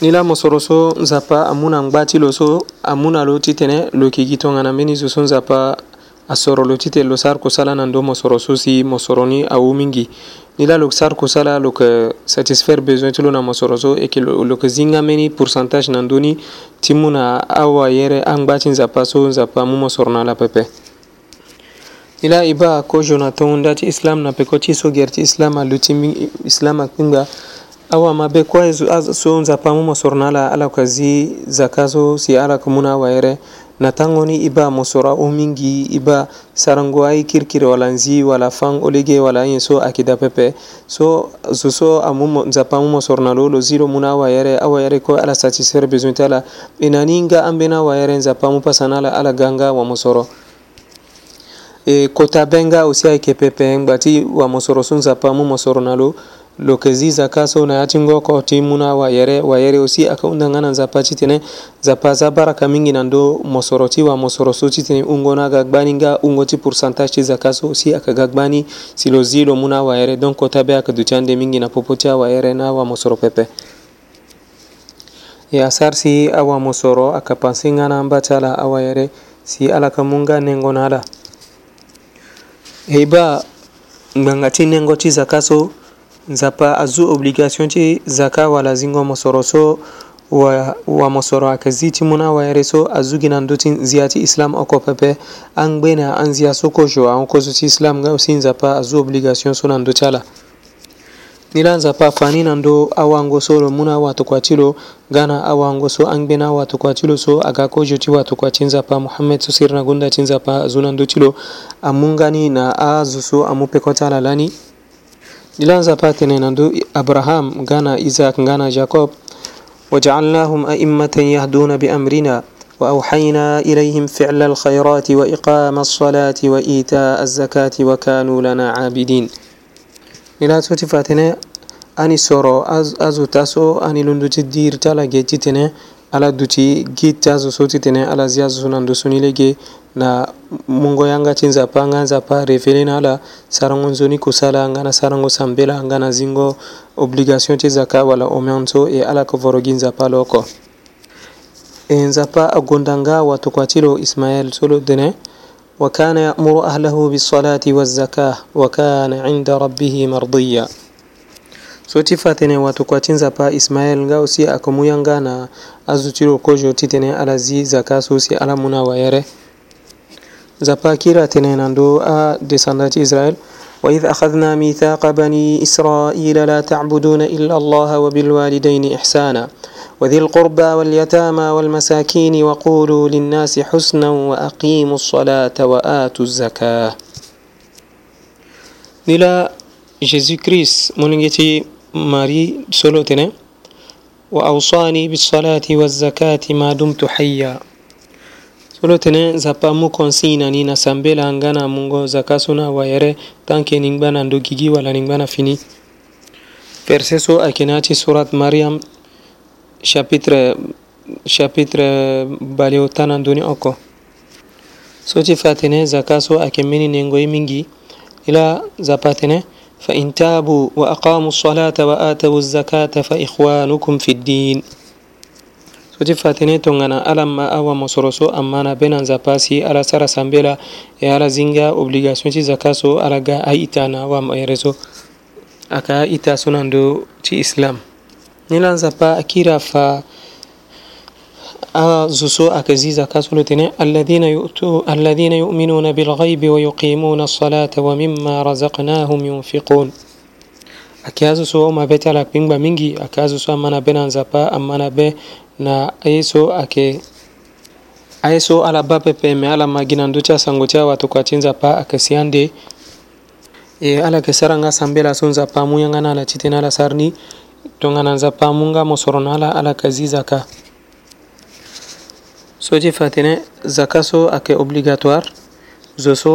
ni la mosoro so nzapa amû na ngba ti lo so amû na lo titene lo yeke gi tongana mbeni zo so nzapa asoro lo titene lo sara kusala na ndö mosoro so si mosoro ni awu mingi ni la lo sara kusala lo yeke eh, satisfaire besoin ti lo na mosoro so e yeke lo yeke zinga mbeni pourcentage na ndöni ti mû na awayere angba ti nzapa so nzapa mû mosoro na ala pepe ni la e ba ako jonathan hunda ti islam na peko ti so gere ti islam alu ti islam akpingba awa mabekua so nzapamu mo sorna la ala kazi zakazo si ala kumuna wayere natangoni iba musora umingi iba sarango ai kirkire wala nzi wala fang olege wala yin so akida pepe so zuso amu nzapamu mosorna lolo ziro muna wayere awayere ko ala satisfaire besoin tala inaninga e ambena wayere nzapamu pasanala ala ganga wa musoro e, kota benga osi ayeke pepe ngbati wa mosoro so nzapa mu mosoro na lo lokezi zakaso na yatingo ko timuna wa yere wa yere osi aka undangana za pachi tene za pa za baraka mingi na ndo mosoroti wa mosorosuti tene ungo na gagbani nga ungo ti pourcentage ti zakaso osi aka gagbani silo zilo muna wa yere donc ko tabe aka dutiande mingi na popo wa yere na wa mosoro pepe ya sar si mosoro aka pansi nga na amba ti ala si alaka munga mu nga nengo na ala e ba ti nengo ti nzapa azu obligation ti zaka wala zingo mosoro so wa, wa mosoro ake zi ti na awayere so azu gi ndö ti nzia ti islam oko pepe angbe na an so kozio ahoko ti islam ga si nzapa azu obligation so nan ndö ti ala ni la nzapa fani nan do awango so lo na awatokua ti lo ga na awango so angbe na awatukua ti lo so aga kozio ti watokua ti nzapa muhammed so siri na gunda ti nzapa azu na ndö ti lo amun ga ni na azu so amu peko ti ala lani ilianza patene nandu abraham ngana isaac ngana jacob وجعلناهم أئمة يهدون بأمرنا وأوحينا إليهم فعل الخيرات وإقام الصلاة وإيتاء الزكاة وكانوا لنا عابدين إلى تفتنا أني سورو أز أزو تاسو أني لندو تدير تالا جيتتنا على دوتي جيت تازو سوتتنا على زيازو سنان دوسوني لجي na mungo yanga nzapa mungoyanga na ala sarango nzoni kusala na sarango sambela na zingo obligation ti zaka wala omen so e ala ko gi nzapa loko e nzapa agonda nga watokua ti lo ismael so lo dene وكان يأمر أهله بالصلاة والزكاة وكان عند ربه مرضيا so ti fa tene wato kua ti nzapa ismael nga aussi akomu yanga na azo ti lo kozo ti tene ala zi zaka so si ala mu na wayere زباكيرا تنين تنيناندو آ آه، ديساندات إسرائيل وإذ أخذنا ميثاق بني إسرائيل لا تعبدون إلا الله وبالوالدين إحسانا وذي القربى واليتامى والمساكين وقولوا للناس حسنا وأقيموا الصلاة وآتوا الزكاة نلا جيزي كريس مولنجتي ماري سولوتيني وأوصاني بالصلاة والزكاة ما دمت حيا solo tene zapa mu konsi na ni na sambe la hangana mungo zaka suna wayere tanke ningba na ndogigi wala ningba na fini verse so akinati surat maryam chapitre chapitre baleo tan andoni oko soti fa tene zaka so ayeke mbeni nengoye mingi i la zapa tene فإن تابوا وأقاموا الصلاة وآتوا الزكاة فإخوانكم في الدين soti fatene tongana ala ma awa mosoro so ammana be na nzapa si ala sara sambe la e ala zinga obligation ti zaka so ala ga aita na awa ere so aka ita so na ndö ti islam ni la nzapa akiri afa زوسو أكزيزا كاسولتنا الذين يؤتوا الذين يؤمنون بالغيب ويقيمون الصلاة ومما رزقناهم ينفقون أكازو سو ما بيت على بينبا مينجي أكازو سو أمانا بين أنزابا أمانا بي na yeso ake a yeso ala ba pepe me ala maginandu ti asango ti awatoka ti nzapa ayeke siaa nde e ala yeke sara nga sambela so nzapa mu yanga ni ala ti tënë ala sara ni tongana nzapa mu nga mosoro na ala ala yeke zi zaka so ti fa tënë zaka so ayeke obligatoire zo so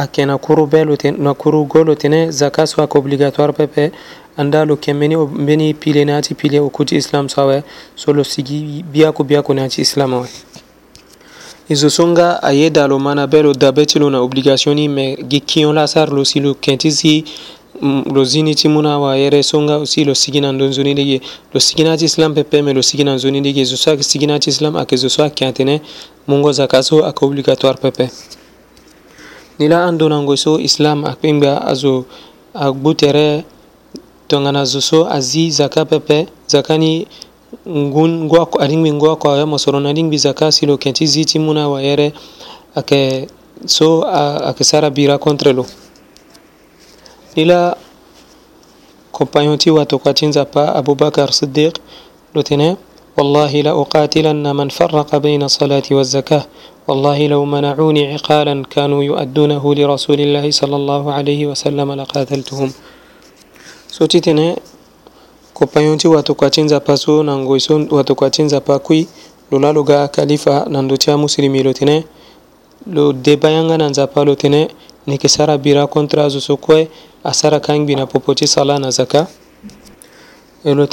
ake na kuru belu ten na kuru golu tene zaka swa ko obligatoire pepe anda lo kemeni beni pile na ti pile okuti islam sawe solo sigi biya ko biya ko na ti islam awe izo songa aye dalo mana belo dabe ti lo na obligation ni me gi kion lasar lo si lo kenti si mm, lo zini ti mu na wayere so nga aussi lo sigi na ndö nzoni ndege lo sigi na ti islam pepe me lo sigi na nzoni ndege zo so ayeke sigi na ti islam ayeke zo so ayeke atene mungo zaka so ayeke obligatoire pepe nila andonango so islam akpengba azo agbutere tongana zo so azi zaka pepe zakani ngun ngwa aringbi ngwa kwa ya mosoro na ringbi zaka silo kenti ziti muna wayere ake so ake sara bira contre lo nila compagnon ti wato kwa tinza pa abubakar siddiq lo tene والله لأقاتلن من فرق بين الصلاة والزكاة والله لو منعوني عقالا كانوا يؤدونه لرسول الله صلى الله عليه وسلم لقاتلتهم سوتيتنا كوبايونتي واتوكاتين زباسو نانغويسون واتوكاتين زباكوي لولا لغا كاليفا نندوتيا مسلمي لوتنا لو ديبايانغا نانزابا لوتنا نكسارا بيرا كونترا زوسوكوي أسارا كانغ بنا بوبوتي صلاة نزكاة Elo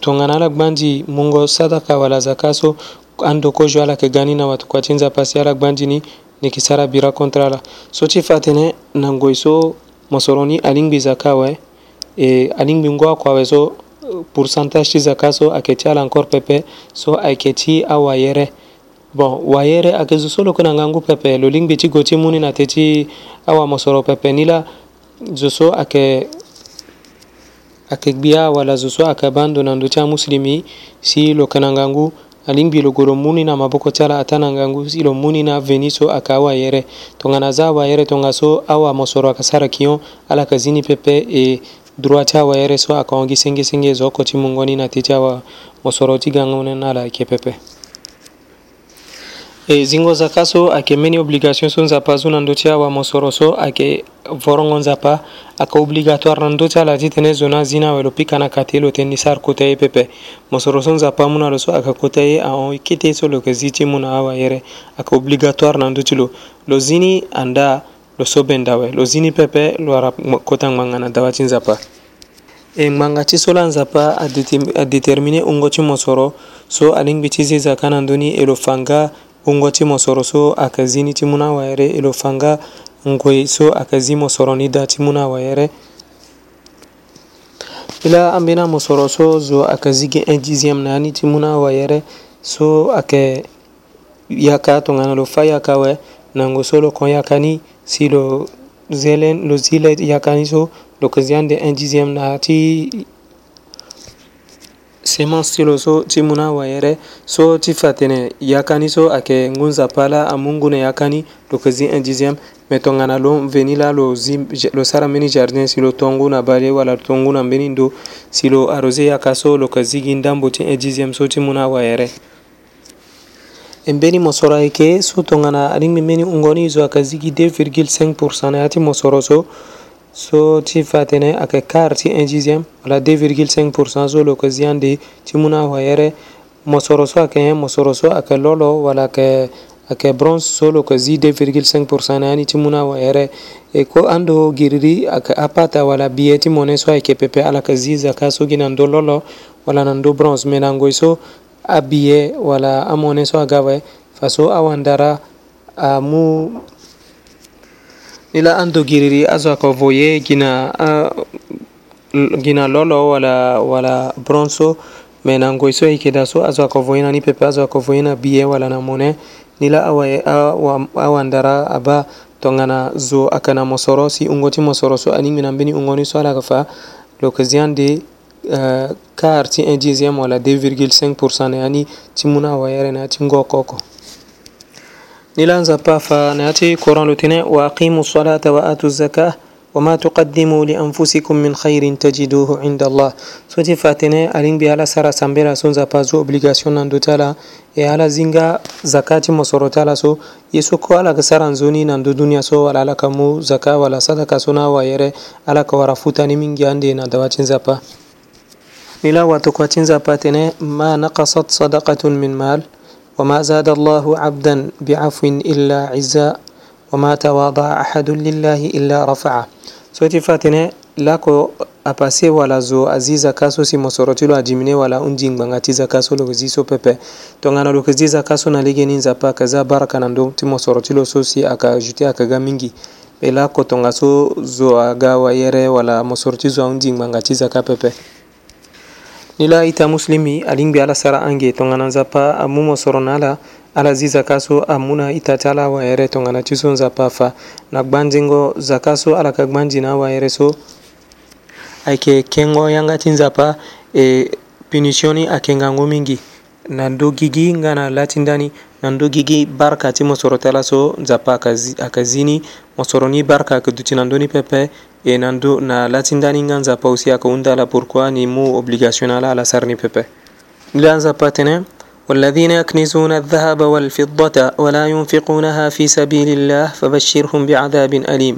Tunganala gbandi mungo sadaka wala zaka so ando kojo ala ke gani na watu kwa chinza pasi ala gbandi ni nikisara bira kontra ala so ti fatene nangoi so mosoroni alingbi zaka we eh. e alingbi ngo akua we so pourcentage ti zaka so ayeke ti ala encore pepe so ayeke ti awayere bon wayere ayeke zo so loko na ngangu pepe lo lingbi ti go ti mu ni na te ti awamosoro pepe ni la zo so ayeke akekbiya wala zo akabando nando tya muslimi si lo kananga ngu alingbi lo golo muni na maboko tyala atana ngangu si lo muni na veni so aka awa yɛrɛ tongana za awa yɛrɛ tonga so awa mɔsɔrɔ aka sara kiɲɔ ala ka zini pɛpɛ e droit ti awa yɛrɛ so aka ɔngi sengesenge zɔkɔ ti mungɔni na te ti awa mɔsɔrɔ ti gangonɛ na la ke pɛpɛ e zingo zaka so ayeke mbeni obligation so nzapa zo na ndö ti awamosoro so ayeke vorongo nzapa ayeke obligatoire na ndö ti ala ti tënë zo na zi na awelo pika na ka te lo tënë ni sara kota ye pepe mosoro so nzapa mû na lo so ayeke kota ye ahon kite so lo yeke zi ti mû na awayere ayeke obligatoire na ndö ti lo lo zi ni anda lo so beni dawe lo zi ni pepe lo ara kota ngbanga na dawa ti nzapa e eh, ngbanga ti so la nzapa adétermine hungo ti mosoro so alingbi ti zi zaka na ndöni e lo fa nga hongwa ti mosoro so ayeke zi ni ti mû ni awere e lo fanga ngoi so ayeke zi mosoro ni da ti mû ni awere ti la ambeni amosoro so zo ayeke zi gi un dixième na ya ni ti mû ni awere so ayeke yaka tongana lo fâ yaka awe nango so lo kon yaka ni si lo zele lo zi le yaka ni so lo yeke zi ande un dixième na ya ti semanstilo so ti munawa yere so ti fa tene yakani so ayeke ngunzapa la amungu na yakani lo yeke zi 1 dixiéme me tongana lo mveni la lo zi lo sara mbeni jardin si lo tongo na bale wala lo tongo na mbeni ndo si lo arrosé yaka so lo yeke zigi ndambo ti 1 dixiéme so ti mu na wayere e mbeni mosoro ayeke so tongana lingbi mbeni hungoni zo ayeke zigi 2,5 pourcent na ya ti mosoro so so ti fatene ayeke quart ti un dixième wala 2,5 pourcent so lo yeke zia ndö ti mû na wayere mo soro so ayeke hin mo soro so ayeke lolo wala ayeke ayeke bronze so lo yeke zi 2,5 pourcent na yâ ni ti mû na wayere e kue ando giri ri ayeke apata wala billet ti mone so ayeke pepe ala yeke zi zaka so gi na ndö lolo wala na ndö bronze me na ngoi so abillet wala amone so aga awe fa so awandara amu ila an dogiriri azo ko voye gina uh, gina lolo wala wala bronzo me na ngoi so yeke da so azo ako voyena ni pepe azo ako voyena bie wala na mone ni la awaye awandara aba tongana zo aka na mosoro si ungo ti mosoro so aningbi na mbeni ungo ni so ala yeke fa l'occasion de uh, quart ti un dixième wala 2,5 pourcent na ya ni ti mû na awaye re na ya ti ngoko oko nilanza pa fa nati courant lo tene wa aqimu salata wa atu zaka wama tuqaddimu li anfusikum min khairin tajiduhu inda allah soti fa tene alin bi ala sara sambela so nzapa zo obligation nan do tala e ala zinga zakati mo soro tala so yeso ko ala sara nzoni nan do duniya so wala ala kamu zaka wala sadaka sona wa yere ala ka wara futani mingi ande na dawacin zapa nila wato kwacin zapa tene ma naqasat sadaqatun min mal وما زاد الله عبدا بعفو إلا عزا وما تواضع أحد لله إلا رفعه سورة فاتنة lako apase wala zo azi zaka so si mosoro ti lo adimine wala undingbanga ti zaka so lo zi so pepe tongana lo yeke zi zaka so na lege ni nzapa ayeke za baraka na ndö ti mosoro ti lo so si ayeke ajute ayeke ga mingi e lako tongaso zo aga wayere wala mosoro ti zo ahunzingbanga ti zaka pepe ni la ita muslimi alingbi ala sara ange tongana nzapa amu mo sorona ala ala zi zaka so amu na ita ti ala awayere tongana ti so nzapa fa na gbanzingo zaka so ala ka gbanzi na awayere so ayeke kengo yanga ti nzapa e punition ni akengangu mingi na ndö gigi nga na laa ti ndani na ndö gigi barka ti mo soro ti ala so nzapa aka zi ni mo soro ni barka ayeke duti na ndö ni pepe en ando na latindaninga nzapa usiaka undala pourquoi mu obligational ala sarni pepe لا نزباتنا والذين يكنزون الذهب والفضة ولا ينفقونها في سبيل الله فبشرهم بعذاب أليم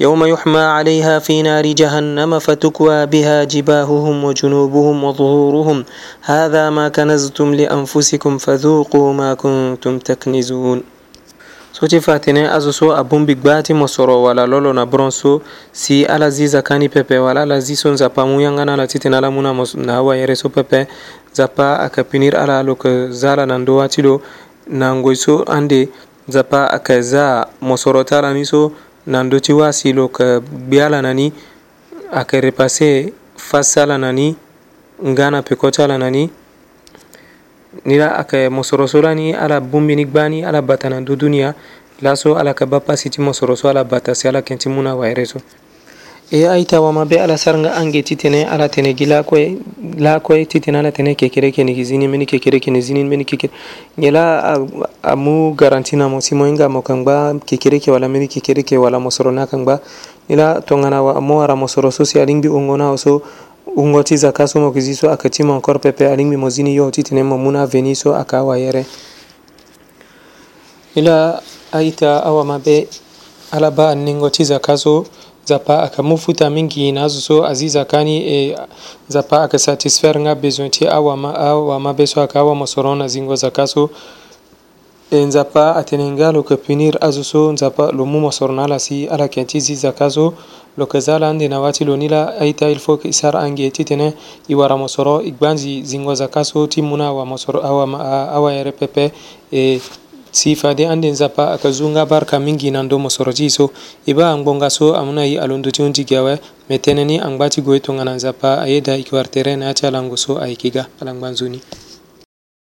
يوم يحمى عليها في نار جهنم فتكوى بها جباههم وجنوبهم وظهورهم هذا ما كنزتم لأنفسكم فذوقوا ما كنتم تكنزون so ti fa tene azo so abongbi gba ti mo soro wala lolo na buron so si ala zi zaka ni pepe wala ala zi so nzapa mu yanga na ala ti tene ala mu na, na awayere so pepe nzapa ayeke punir ala aloke za ala na ndö ti lo na ngoi so ande nzapa ayeke za mo soro ti ala ni so na ndö ti wâ si lo yeke gbe ala na ni ayeke repase face ti ala na ni nga na peko ti ala na ni nira aka musorosola ni ala bumbini gbani ala batana du duniya laso ala ka bappa siti musoroso ala bata si ala kenti muna wayreso e aita wama be ala saranga ange titene ala tene gi lakoye lakoye titene ala tene kekere keni gi zinin meni kekere keni zinin meni kekere ngela amu garantina mo simo inga mo kangba kekere ke wala meni kekere ke wala mosoro na kangba ngela tongana wa mo ara mosoro so si alingbi ongona so ungoti zaka somo kiziso akatimo encore pepe alingmi mozini yo ti tene mo muna veniso aka awa yere ila aita awa mabe ala ba aningo ti zaka so zapa aka mu futa mingi na azo so azi zaka ni e zapa aka satisfaire nga besoin ti awa, ma, awa mabe so aka awa mo soron na zingo zaka so E nzapa ateninga lo köpinir azuso nzapa lo mu mosorna lasi ala kentizi zakazo lo kazala ande nawati lo nila aita ilfo isar ange titene iwara mosoro igbanzi zingwa zakaso timuna wa mosoro awa, awa yere pepe e, sifade ande nzapa akazunga barka mingi nando mosorotiso iba angbongaso amunayi alondotiyonti gawe meteneni angbati goyi tongana nzapa ayeda ikiwartere naacha langoso aikiga alangbanzuni